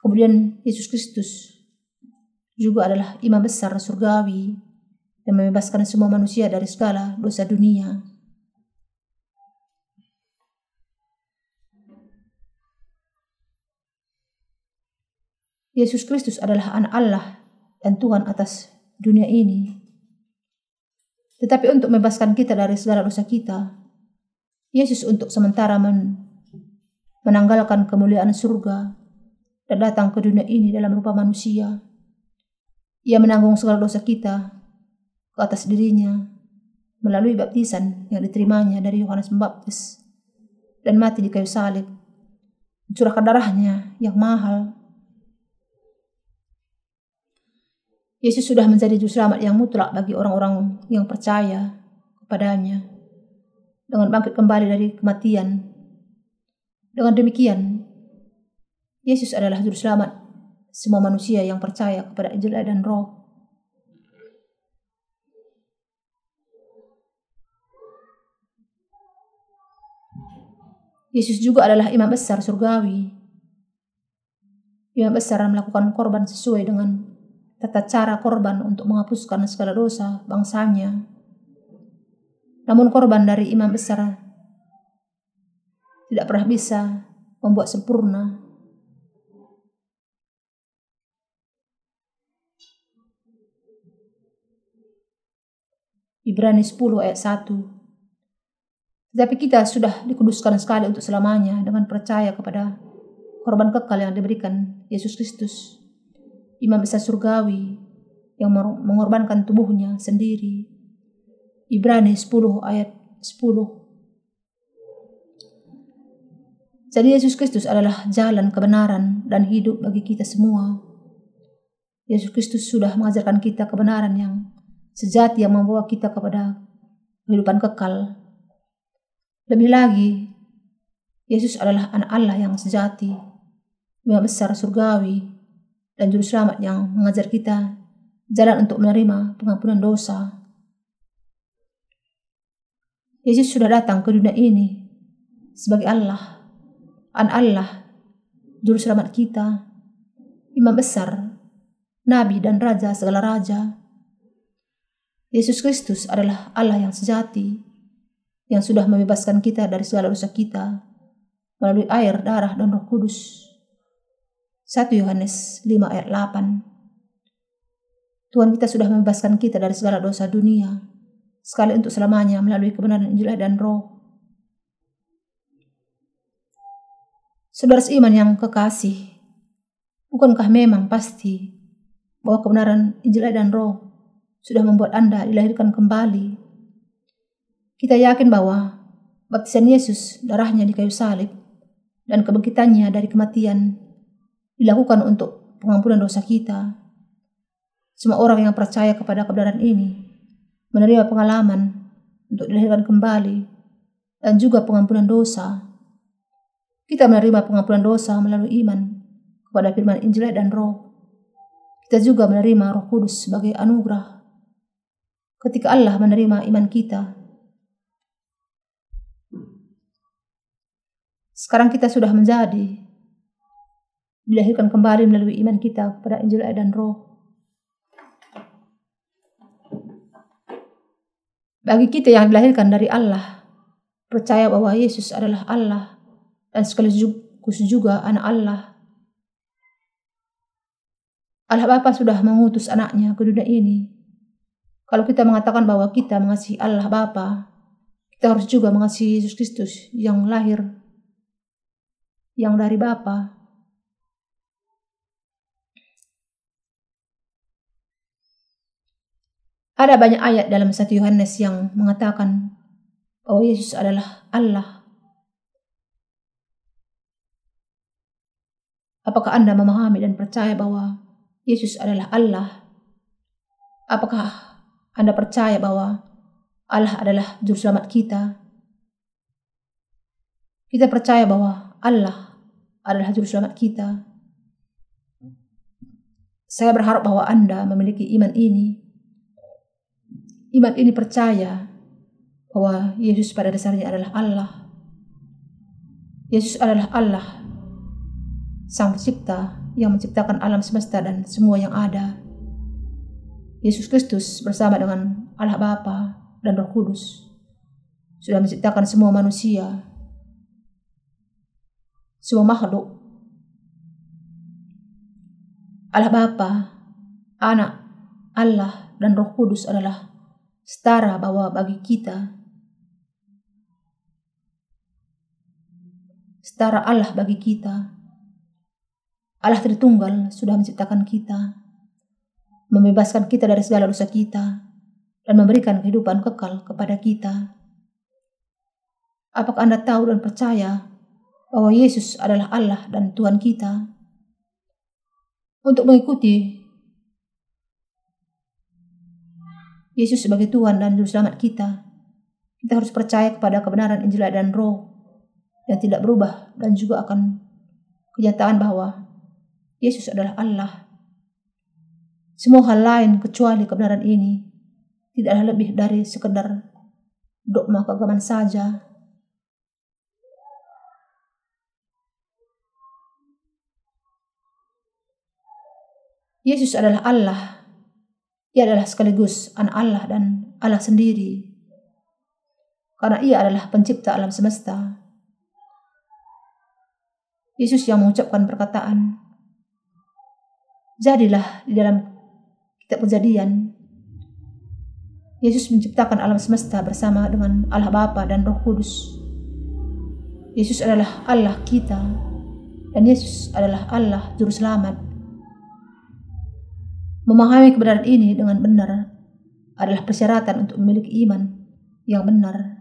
Kemudian Yesus Kristus juga adalah imam besar surgawi yang membebaskan semua manusia dari segala dosa dunia. Yesus Kristus adalah anak Allah dan Tuhan atas dunia ini. Tetapi untuk membebaskan kita dari segala dosa kita, Yesus untuk sementara men menanggalkan kemuliaan surga dan datang ke dunia ini dalam rupa manusia. Ia menanggung segala dosa kita ke atas dirinya melalui baptisan yang diterimanya dari Yohanes Pembaptis dan mati di kayu salib, mencurahkan darahnya yang mahal Yesus sudah menjadi juru selamat yang mutlak bagi orang-orang yang percaya kepadanya dengan bangkit kembali dari kematian. Dengan demikian, Yesus adalah juru selamat semua manusia yang percaya kepada Injil dan Roh. Yesus juga adalah imam besar surgawi. Imam besar melakukan korban sesuai dengan tata cara korban untuk menghapuskan segala dosa bangsanya. Namun korban dari imam besar tidak pernah bisa membuat sempurna. Ibrani 10 ayat 1 Tetapi kita sudah dikuduskan sekali untuk selamanya dengan percaya kepada korban kekal yang diberikan Yesus Kristus imam besar surgawi yang mengorbankan tubuhnya sendiri. Ibrani 10 ayat 10. Jadi Yesus Kristus adalah jalan kebenaran dan hidup bagi kita semua. Yesus Kristus sudah mengajarkan kita kebenaran yang sejati yang membawa kita kepada kehidupan kekal. Lebih lagi, Yesus adalah anak Allah yang sejati, yang besar surgawi, dan juru selamat yang mengajar kita jalan untuk menerima pengampunan dosa. Yesus sudah datang ke dunia ini sebagai Allah, anak Allah, juru selamat kita, imam besar, nabi dan raja segala raja. Yesus Kristus adalah Allah yang sejati, yang sudah membebaskan kita dari segala dosa kita melalui air, darah, dan roh kudus. 1 Yohanes 5 ayat 8 Tuhan kita sudah membebaskan kita dari segala dosa dunia, sekali untuk selamanya melalui kebenaran Injil dan roh. Saudara seiman yang kekasih, bukankah memang pasti bahwa kebenaran Injil dan roh sudah membuat Anda dilahirkan kembali? Kita yakin bahwa baptisan Yesus, darahnya di kayu salib, dan kebangkitannya dari kematian dilakukan untuk pengampunan dosa kita. Semua orang yang percaya kepada kebenaran ini menerima pengalaman untuk dilahirkan kembali dan juga pengampunan dosa. Kita menerima pengampunan dosa melalui iman kepada firman Injil dan Roh. Kita juga menerima Roh Kudus sebagai anugerah. Ketika Allah menerima iman kita, Sekarang kita sudah menjadi dilahirkan kembali melalui iman kita kepada Injil dan Roh. Bagi kita yang dilahirkan dari Allah, percaya bahwa Yesus adalah Allah dan sekaligus juga anak Allah. Allah Bapa sudah mengutus anaknya ke dunia ini. Kalau kita mengatakan bahwa kita mengasihi Allah Bapa, kita harus juga mengasihi Yesus Kristus yang lahir yang dari Bapa. Ada banyak ayat dalam satu Yohanes yang mengatakan bahwa Yesus adalah Allah. Apakah Anda memahami dan percaya bahwa Yesus adalah Allah? Apakah Anda percaya bahwa Allah adalah juru selamat kita? Kita percaya bahwa Allah adalah juru selamat kita. Saya berharap bahwa Anda memiliki iman ini. Iman ini percaya bahwa Yesus pada dasarnya adalah Allah. Yesus adalah Allah, Sang Pencipta yang menciptakan alam semesta dan semua yang ada. Yesus Kristus bersama dengan Allah Bapa dan Roh Kudus sudah menciptakan semua manusia semua makhluk. Allah Bapa, Anak, Allah, dan Roh Kudus adalah setara bahwa bagi kita. Setara Allah bagi kita. Allah Tritunggal sudah menciptakan kita, membebaskan kita dari segala dosa kita, dan memberikan kehidupan kekal kepada kita. Apakah Anda tahu dan percaya bahwa Yesus adalah Allah dan Tuhan kita. Untuk mengikuti Yesus sebagai Tuhan dan Juru Selamat kita, kita harus percaya kepada kebenaran Injil dan Roh yang tidak berubah dan juga akan kenyataan bahwa Yesus adalah Allah. Semua hal lain kecuali kebenaran ini tidaklah lebih dari sekedar dogma keagamaan saja Yesus adalah Allah. Ia adalah sekaligus anak Allah dan Allah sendiri. Karena ia adalah pencipta alam semesta. Yesus yang mengucapkan perkataan, Jadilah di dalam kitab kejadian. Yesus menciptakan alam semesta bersama dengan Allah Bapa dan Roh Kudus. Yesus adalah Allah kita dan Yesus adalah Allah Juru Selamat. Memahami kebenaran ini dengan benar adalah persyaratan untuk memiliki iman yang benar.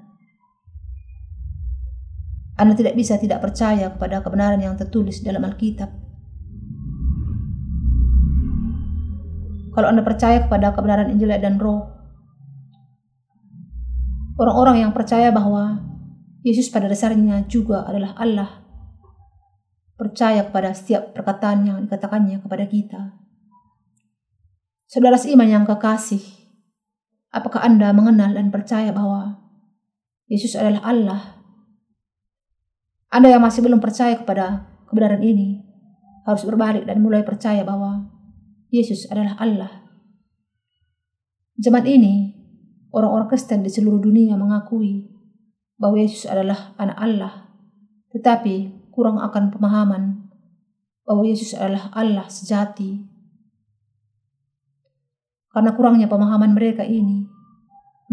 Anda tidak bisa tidak percaya kepada kebenaran yang tertulis dalam Alkitab. Kalau Anda percaya kepada kebenaran Injil dan Roh, orang-orang yang percaya bahwa Yesus pada dasarnya juga adalah Allah. Percaya kepada setiap perkataan yang dikatakannya kepada kita. Saudara seiman yang kekasih, apakah Anda mengenal dan percaya bahwa Yesus adalah Allah? Anda yang masih belum percaya kepada kebenaran ini, harus berbalik dan mulai percaya bahwa Yesus adalah Allah. Zaman ini, orang-orang Kristen di seluruh dunia mengakui bahwa Yesus adalah anak Allah, tetapi kurang akan pemahaman bahwa Yesus adalah Allah sejati. Karena kurangnya pemahaman mereka ini,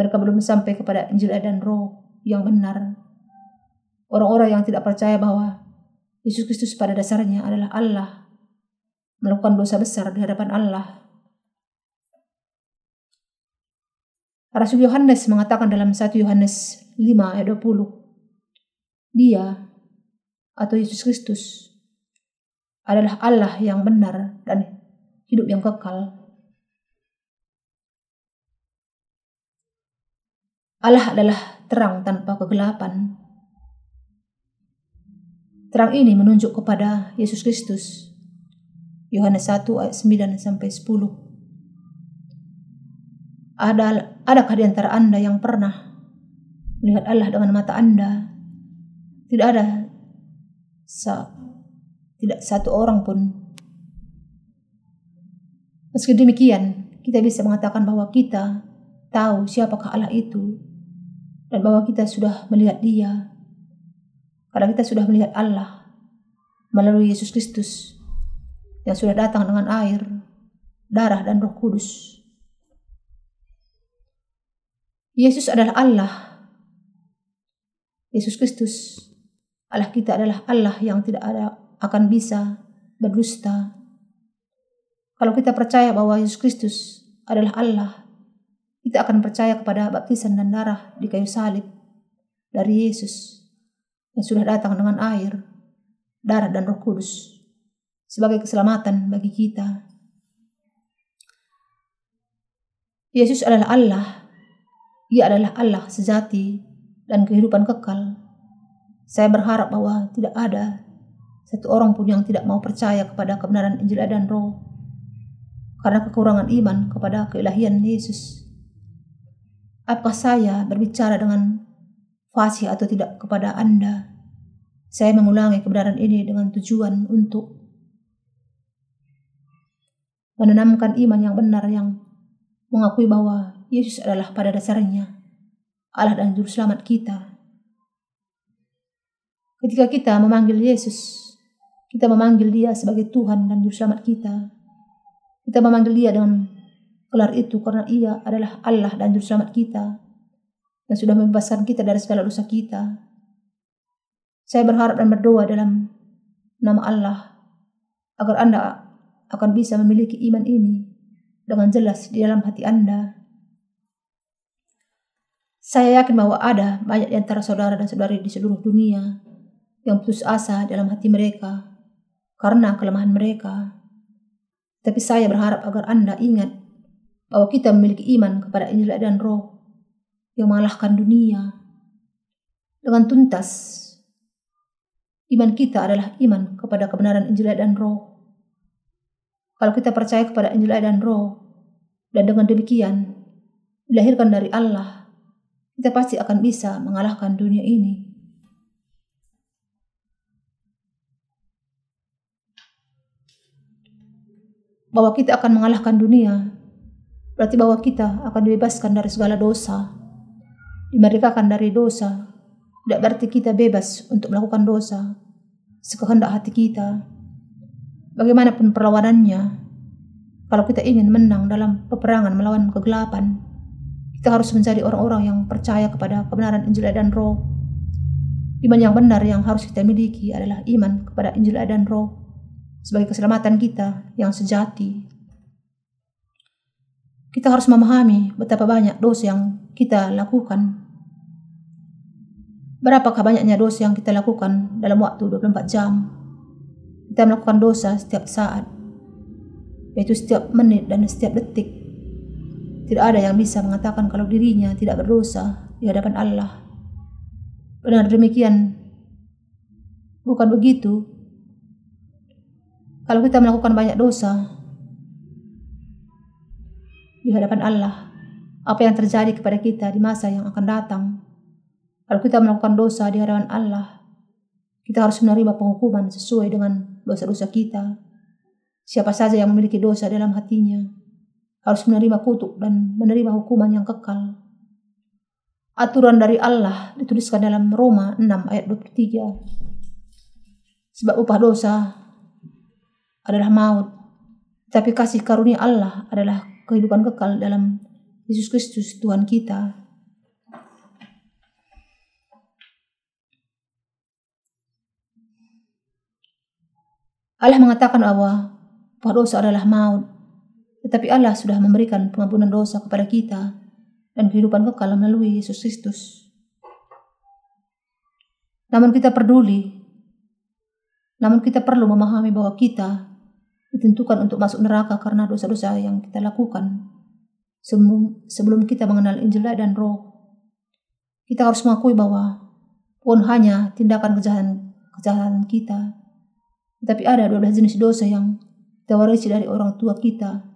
mereka belum sampai kepada Injil dan Roh yang benar. Orang-orang yang tidak percaya bahwa Yesus Kristus pada dasarnya adalah Allah, melakukan dosa besar di hadapan Allah. Rasul Yohanes mengatakan dalam 1 Yohanes 5 ayat 20, Dia atau Yesus Kristus adalah Allah yang benar dan hidup yang kekal. Allah adalah terang tanpa kegelapan. Terang ini menunjuk kepada Yesus Kristus. Yohanes 1 ayat 9 sampai 10. Ada adakah di antara Anda yang pernah melihat Allah dengan mata Anda? Tidak ada sa, tidak satu orang pun. Meski demikian, kita bisa mengatakan bahwa kita tahu siapakah Allah itu dan bahwa kita sudah melihat Dia karena kita sudah melihat Allah melalui Yesus Kristus yang sudah datang dengan air, darah, dan roh kudus. Yesus adalah Allah. Yesus Kristus, Allah kita adalah Allah yang tidak ada akan bisa berdusta. Kalau kita percaya bahwa Yesus Kristus adalah Allah, kita akan percaya kepada baptisan dan darah di kayu salib dari Yesus yang sudah datang dengan air, darah dan roh kudus sebagai keselamatan bagi kita. Yesus adalah Allah. Ia adalah Allah sejati dan kehidupan kekal. Saya berharap bahwa tidak ada satu orang pun yang tidak mau percaya kepada kebenaran Injil dan Roh karena kekurangan iman kepada keilahian Yesus. Apakah saya berbicara dengan fasih atau tidak kepada Anda. Saya mengulangi kebenaran ini dengan tujuan untuk menanamkan iman yang benar yang mengakui bahwa Yesus adalah pada dasarnya Allah dan Juru Selamat kita. Ketika kita memanggil Yesus, kita memanggil dia sebagai Tuhan dan Juru Selamat kita. Kita memanggil dia dengan gelar itu karena ia adalah Allah dan Juru Selamat kita yang sudah membebaskan kita dari segala dosa kita. Saya berharap dan berdoa dalam nama Allah agar Anda akan bisa memiliki iman ini dengan jelas di dalam hati Anda. Saya yakin bahwa ada banyak di antara saudara dan saudari di seluruh dunia yang putus asa dalam hati mereka karena kelemahan mereka. Tapi saya berharap agar Anda ingat bahwa kita memiliki iman kepada Injil dan Roh yang mengalahkan dunia dengan tuntas. Iman kita adalah iman kepada kebenaran Injil dan Roh. Kalau kita percaya kepada Injil dan Roh, dan dengan demikian dilahirkan dari Allah, kita pasti akan bisa mengalahkan dunia ini. Bahwa kita akan mengalahkan dunia, berarti bahwa kita akan dibebaskan dari segala dosa, dimerdekakan dari dosa, tidak berarti kita bebas untuk melakukan dosa sekehendak hati kita. Bagaimanapun perlawanannya, kalau kita ingin menang dalam peperangan melawan kegelapan, kita harus menjadi orang-orang yang percaya kepada kebenaran Injil dan Roh. Iman yang benar yang harus kita miliki adalah iman kepada Injil dan Roh sebagai keselamatan kita yang sejati. Kita harus memahami betapa banyak dosa yang kita lakukan Berapakah banyaknya dosa yang kita lakukan dalam waktu 24 jam? Kita melakukan dosa setiap saat, yaitu setiap menit dan setiap detik. Tidak ada yang bisa mengatakan kalau dirinya tidak berdosa di hadapan Allah. Benar demikian. Bukan begitu. Kalau kita melakukan banyak dosa di hadapan Allah, apa yang terjadi kepada kita di masa yang akan datang? Kalau kita melakukan dosa di hadapan Allah, kita harus menerima penghukuman sesuai dengan dosa-dosa kita. Siapa saja yang memiliki dosa dalam hatinya harus menerima kutuk dan menerima hukuman yang kekal. Aturan dari Allah dituliskan dalam Roma 6 ayat 23. Sebab upah dosa adalah maut, tapi kasih karunia Allah adalah kehidupan kekal dalam Yesus Kristus Tuhan kita. Allah mengatakan bahwa dosa adalah maut, tetapi Allah sudah memberikan pengampunan dosa kepada kita dan kehidupan kekal melalui Yesus Kristus. Namun kita peduli, namun kita perlu memahami bahwa kita ditentukan untuk masuk neraka karena dosa-dosa yang kita lakukan. Sebelum, kita mengenal Injil dan Roh, kita harus mengakui bahwa pun hanya tindakan kejahatan, kejahatan kita, tetapi ada 12 jenis dosa yang kita warisi dari orang tua kita.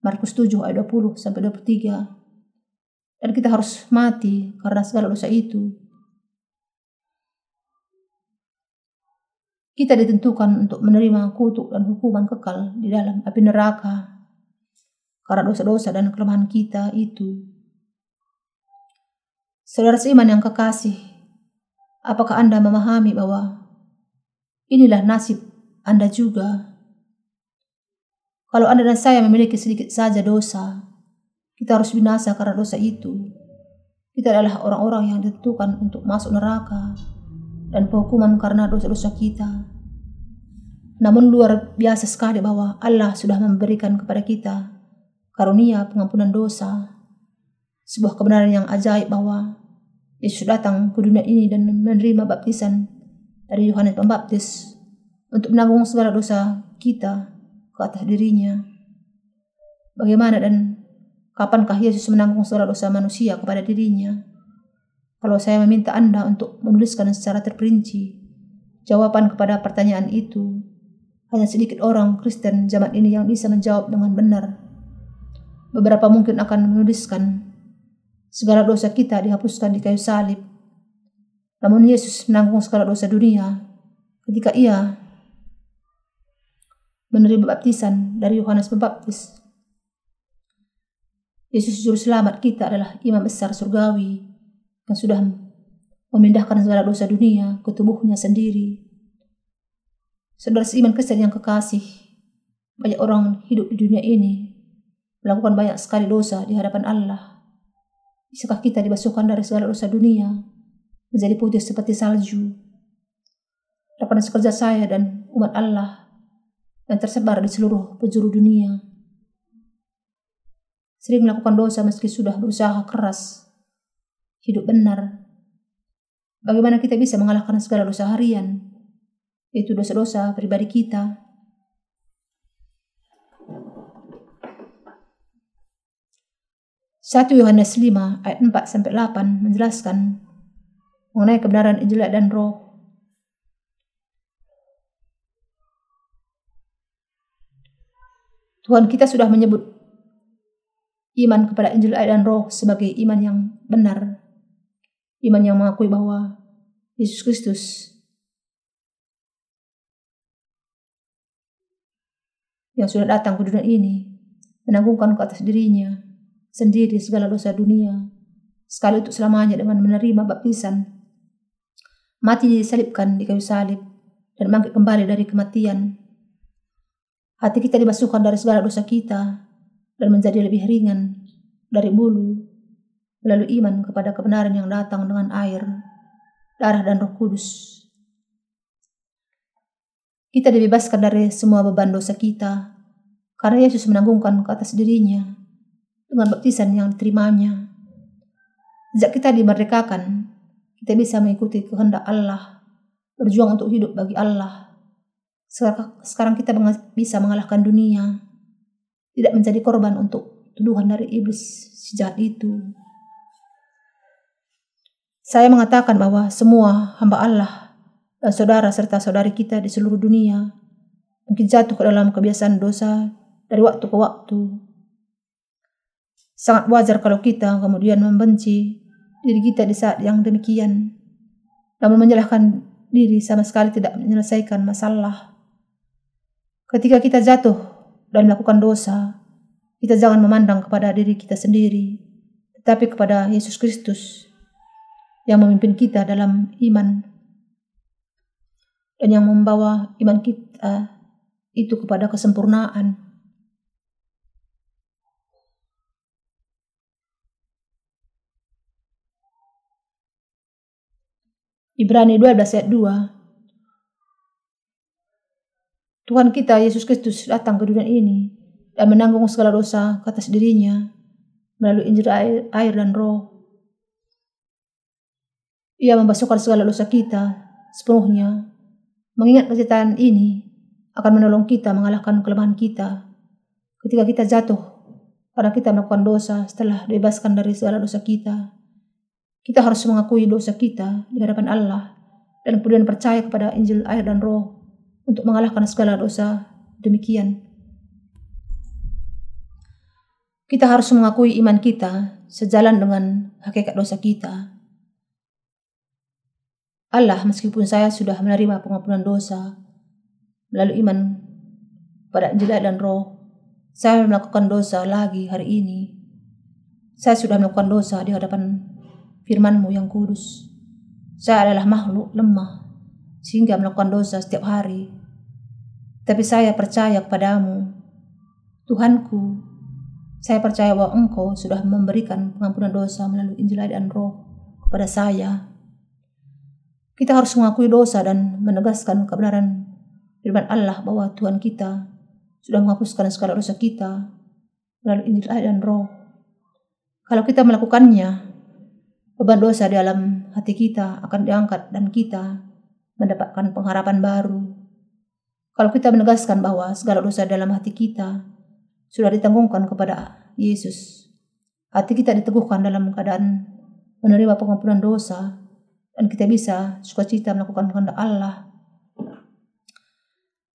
Markus 7 ayat 20 sampai 23 dan kita harus mati karena segala dosa itu. Kita ditentukan untuk menerima kutuk dan hukuman kekal di dalam api neraka karena dosa-dosa dan kelemahan kita itu. Saudara seiman yang kekasih, apakah Anda memahami bahwa inilah nasib Anda juga? Kalau Anda dan saya memiliki sedikit saja dosa, kita harus binasa karena dosa itu. Kita adalah orang-orang yang ditentukan untuk masuk neraka dan penghukuman karena dosa-dosa kita. Namun luar biasa sekali bahwa Allah sudah memberikan kepada kita karunia pengampunan dosa. Sebuah kebenaran yang ajaib bahwa Yesus datang ke dunia ini dan menerima baptisan dari Yohanes Pembaptis untuk menanggung segala dosa kita ke atas dirinya. Bagaimana dan Kapankah Yesus menanggung segala dosa manusia kepada dirinya? Kalau saya meminta Anda untuk menuliskan secara terperinci jawaban kepada pertanyaan itu, hanya sedikit orang Kristen zaman ini yang bisa menjawab dengan benar. Beberapa mungkin akan menuliskan segala dosa kita dihapuskan di kayu salib. Namun Yesus menanggung segala dosa dunia ketika ia menerima baptisan dari Yohanes Pembaptis Yesus Juru Selamat kita adalah imam besar surgawi yang sudah memindahkan segala dosa dunia ke tubuhnya sendiri. Saudara seiman Kristen yang kekasih, banyak orang hidup di dunia ini melakukan banyak sekali dosa di hadapan Allah. Bisakah kita dibasuhkan dari segala dosa dunia menjadi putih seperti salju? Daripada sekerja saya dan umat Allah yang tersebar di seluruh penjuru dunia sering melakukan dosa meski sudah berusaha keras. Hidup benar. Bagaimana kita bisa mengalahkan segala dosa harian, yaitu dosa-dosa pribadi kita. Satu Yohanes 5 ayat 4 sampai 8 menjelaskan mengenai kebenaran Injil dan Roh. Tuhan kita sudah menyebut iman kepada Injil air dan roh sebagai iman yang benar. Iman yang mengakui bahwa Yesus Kristus yang sudah datang ke dunia ini menanggungkan ke atas dirinya sendiri segala dosa dunia sekali untuk selamanya dengan menerima baptisan mati disalibkan di kayu salib dan bangkit kembali dari kematian. Hati kita dibasuhkan dari segala dosa kita dan menjadi lebih ringan dari bulu melalui iman kepada kebenaran yang datang dengan air, darah dan roh kudus. Kita dibebaskan dari semua beban dosa kita karena Yesus menanggungkan ke atas dirinya dengan baptisan yang diterimanya. Sejak kita dimerdekakan, kita bisa mengikuti kehendak Allah, berjuang untuk hidup bagi Allah. Sekarang kita bisa mengalahkan dunia, tidak menjadi korban untuk tuduhan dari iblis sejahat itu. Saya mengatakan bahwa semua hamba Allah dan saudara serta saudari kita di seluruh dunia mungkin jatuh ke dalam kebiasaan dosa dari waktu ke waktu. Sangat wajar kalau kita kemudian membenci diri kita di saat yang demikian, namun menyalahkan diri sama sekali tidak menyelesaikan masalah. Ketika kita jatuh dan melakukan dosa, kita jangan memandang kepada diri kita sendiri, tetapi kepada Yesus Kristus yang memimpin kita dalam iman dan yang membawa iman kita itu kepada kesempurnaan. Ibrani 12 ayat 2 Tuhan kita Yesus Kristus datang ke dunia ini dan menanggung segala dosa ke atas dirinya melalui Injil air, air dan roh. Ia membasuhkan segala dosa kita sepenuhnya. Mengingat kenyataan ini akan menolong kita mengalahkan kelemahan kita ketika kita jatuh karena kita melakukan dosa setelah dibebaskan dari segala dosa kita. Kita harus mengakui dosa kita di hadapan Allah dan kemudian percaya kepada Injil air dan roh untuk mengalahkan segala dosa demikian. Kita harus mengakui iman kita sejalan dengan hakikat dosa kita. Allah meskipun saya sudah menerima pengampunan dosa melalui iman pada Injil dan roh, saya melakukan dosa lagi hari ini. Saya sudah melakukan dosa di hadapan firmanmu yang kudus. Saya adalah makhluk lemah, sehingga melakukan dosa setiap hari. Tapi saya percaya kepadamu, Tuhanku, saya percaya bahwa Engkau sudah memberikan pengampunan dosa melalui Injil dan Roh kepada saya. Kita harus mengakui dosa dan menegaskan kebenaran firman Allah bahwa Tuhan kita sudah menghapuskan segala dosa kita melalui Injil dan Roh. Kalau kita melakukannya, Beban dosa di dalam hati kita akan diangkat dan kita mendapatkan pengharapan baru. Kalau kita menegaskan bahwa segala dosa dalam hati kita sudah ditanggungkan kepada Yesus, hati kita diteguhkan dalam keadaan menerima pengampunan dosa dan kita bisa sukacita melakukan kehendak Allah.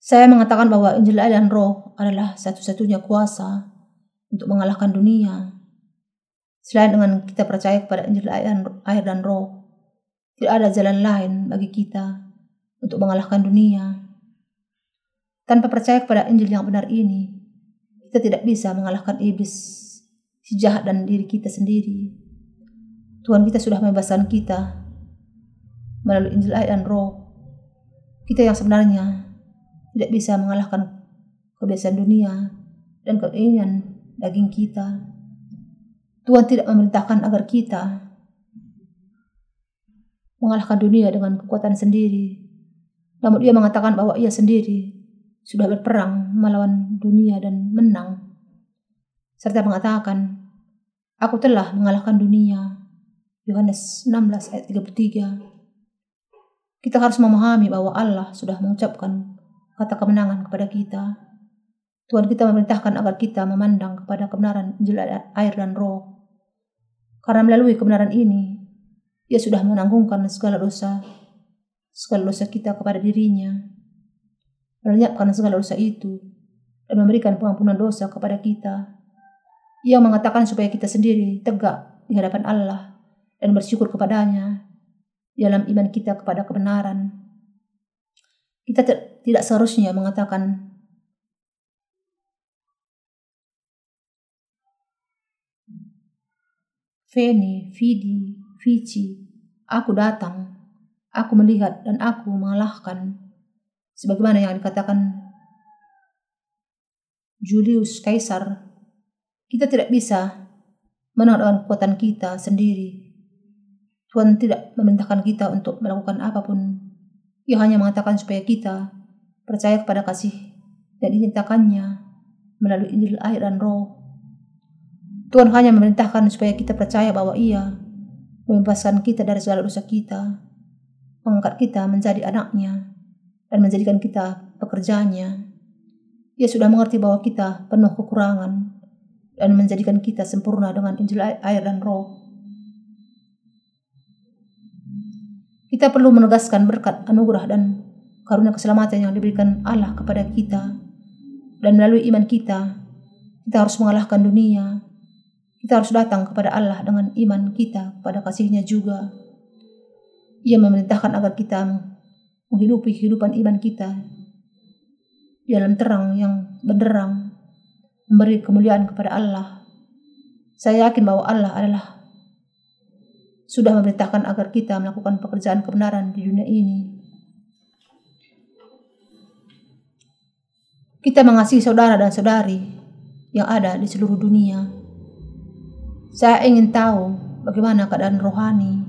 Saya mengatakan bahwa Injil dan Roh adalah satu-satunya kuasa untuk mengalahkan dunia Selain dengan kita percaya kepada Injil air dan roh, tidak ada jalan lain bagi kita untuk mengalahkan dunia. Tanpa percaya kepada Injil yang benar ini, kita tidak bisa mengalahkan iblis, si jahat dan diri kita sendiri. Tuhan kita sudah membebaskan kita melalui Injil air dan roh. Kita yang sebenarnya tidak bisa mengalahkan kebiasaan dunia dan keinginan daging kita. Tuhan tidak memerintahkan agar kita mengalahkan dunia dengan kekuatan sendiri. Namun ia mengatakan bahwa ia sendiri sudah berperang melawan dunia dan menang. Serta mengatakan, Aku telah mengalahkan dunia. Yohanes 16 ayat 33. Kita harus memahami bahwa Allah sudah mengucapkan kata kemenangan kepada kita. Tuhan kita memerintahkan agar kita memandang kepada kebenaran Injil air dan roh. Karena melalui kebenaran ini, ia sudah menanggungkan segala dosa, segala dosa kita kepada dirinya, melenyapkan segala dosa itu, dan memberikan pengampunan dosa kepada kita. Ia mengatakan supaya kita sendiri tegak di hadapan Allah dan bersyukur kepadanya dalam iman kita kepada kebenaran. Kita tidak seharusnya mengatakan Feni, Vidi, Vici, aku datang, aku melihat dan aku mengalahkan. Sebagaimana yang dikatakan Julius Kaisar, kita tidak bisa dengan kekuatan kita sendiri. Tuhan tidak memerintahkan kita untuk melakukan apa pun. Ia hanya mengatakan supaya kita percaya kepada kasih dan dinyatakannya melalui Injil air dan roh Tuhan hanya memerintahkan supaya kita percaya bahwa ia membebaskan kita dari segala dosa kita, mengangkat kita menjadi anaknya, dan menjadikan kita pekerjaannya. Ia sudah mengerti bahwa kita penuh kekurangan dan menjadikan kita sempurna dengan Injil air dan roh. Kita perlu menegaskan berkat anugerah dan karunia keselamatan yang diberikan Allah kepada kita. Dan melalui iman kita, kita harus mengalahkan dunia. Kita harus datang kepada Allah dengan iman kita kepada kasihnya juga. Ia memerintahkan agar kita menghidupi kehidupan iman kita dalam terang yang benderang, memberi kemuliaan kepada Allah. Saya yakin bahwa Allah adalah sudah memerintahkan agar kita melakukan pekerjaan kebenaran di dunia ini. Kita mengasihi saudara dan saudari yang ada di seluruh dunia. Saya ingin tahu bagaimana keadaan rohani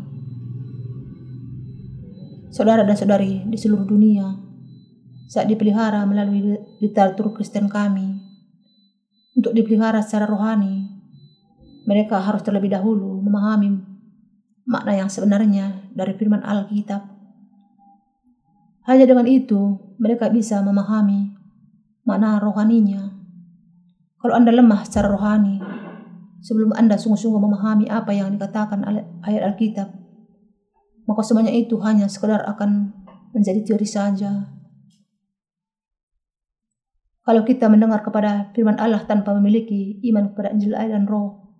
saudara dan saudari di seluruh dunia saat dipelihara melalui literatur Kristen kami. Untuk dipelihara secara rohani, mereka harus terlebih dahulu memahami makna yang sebenarnya dari firman Alkitab. Hanya dengan itu, mereka bisa memahami makna rohaninya. Kalau Anda lemah secara rohani, sebelum Anda sungguh-sungguh memahami apa yang dikatakan ayat Alkitab, maka semuanya itu hanya sekedar akan menjadi teori saja. Kalau kita mendengar kepada firman Allah tanpa memiliki iman kepada Injil air dan roh,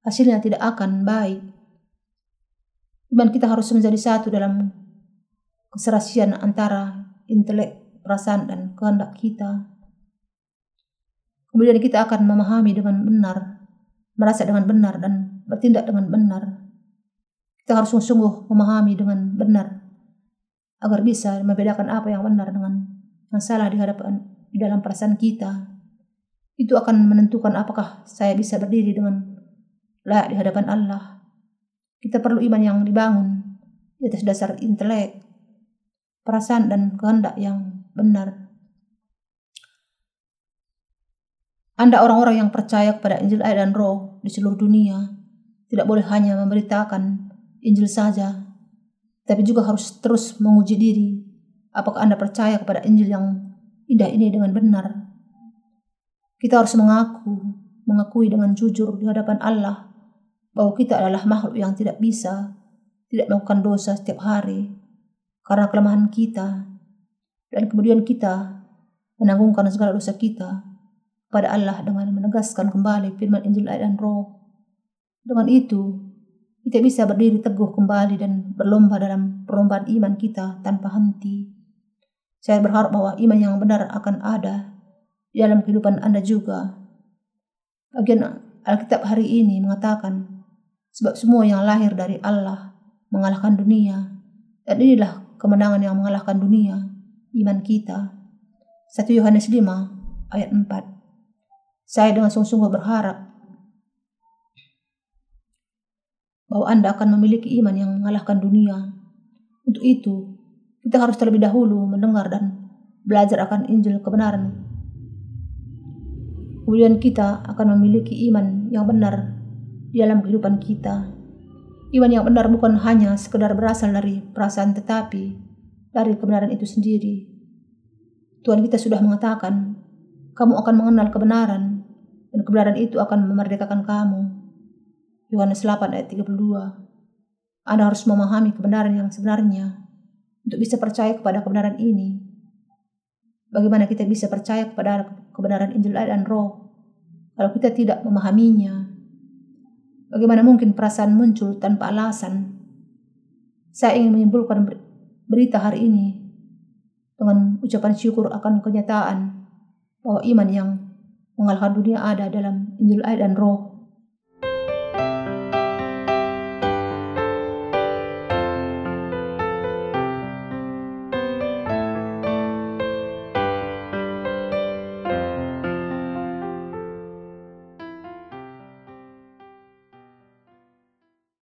hasilnya tidak akan baik. Iman kita harus menjadi satu dalam keserasian antara intelek, perasaan, dan kehendak kita. Kemudian kita akan memahami dengan benar, merasa dengan benar, dan bertindak dengan benar. Kita harus sungguh-sungguh memahami dengan benar, agar bisa membedakan apa yang benar dengan yang salah di hadapan di dalam perasaan kita. Itu akan menentukan apakah saya bisa berdiri dengan layak di hadapan Allah kita perlu iman yang dibangun di atas dasar intelek, perasaan dan kehendak yang benar. Anda orang-orang yang percaya kepada Injil air dan roh di seluruh dunia, tidak boleh hanya memberitakan Injil saja, tapi juga harus terus menguji diri apakah Anda percaya kepada Injil yang indah ini dengan benar. Kita harus mengaku, mengakui dengan jujur di hadapan Allah bahwa kita adalah makhluk yang tidak bisa, tidak melakukan dosa setiap hari karena kelemahan kita, dan kemudian kita menanggungkan segala dosa kita pada Allah dengan menegaskan kembali firman Injil ayat dan roh. Dengan itu, kita bisa berdiri teguh kembali dan berlomba dalam perlombaan iman kita tanpa henti. Saya berharap bahwa iman yang benar akan ada di dalam kehidupan Anda juga. Bagian Alkitab hari ini mengatakan Sebab semua yang lahir dari Allah mengalahkan dunia. Dan inilah kemenangan yang mengalahkan dunia, iman kita. 1 Yohanes 5 ayat 4. Saya dengan sungguh-sungguh berharap bahwa Anda akan memiliki iman yang mengalahkan dunia. Untuk itu, kita harus terlebih dahulu mendengar dan belajar akan Injil kebenaran. Kemudian kita akan memiliki iman yang benar di dalam kehidupan kita. Iman yang benar bukan hanya sekedar berasal dari perasaan tetapi dari kebenaran itu sendiri. Tuhan kita sudah mengatakan, kamu akan mengenal kebenaran dan kebenaran itu akan memerdekakan kamu. Yohanes 8 ayat 32. Anda harus memahami kebenaran yang sebenarnya untuk bisa percaya kepada kebenaran ini. Bagaimana kita bisa percaya kepada kebenaran Injil dan Roh kalau kita tidak memahaminya? Bagaimana mungkin perasaan muncul tanpa alasan? Saya ingin menyimpulkan berita hari ini dengan ucapan syukur akan kenyataan bahwa iman yang mengalahkan dunia ada dalam Injil air dan roh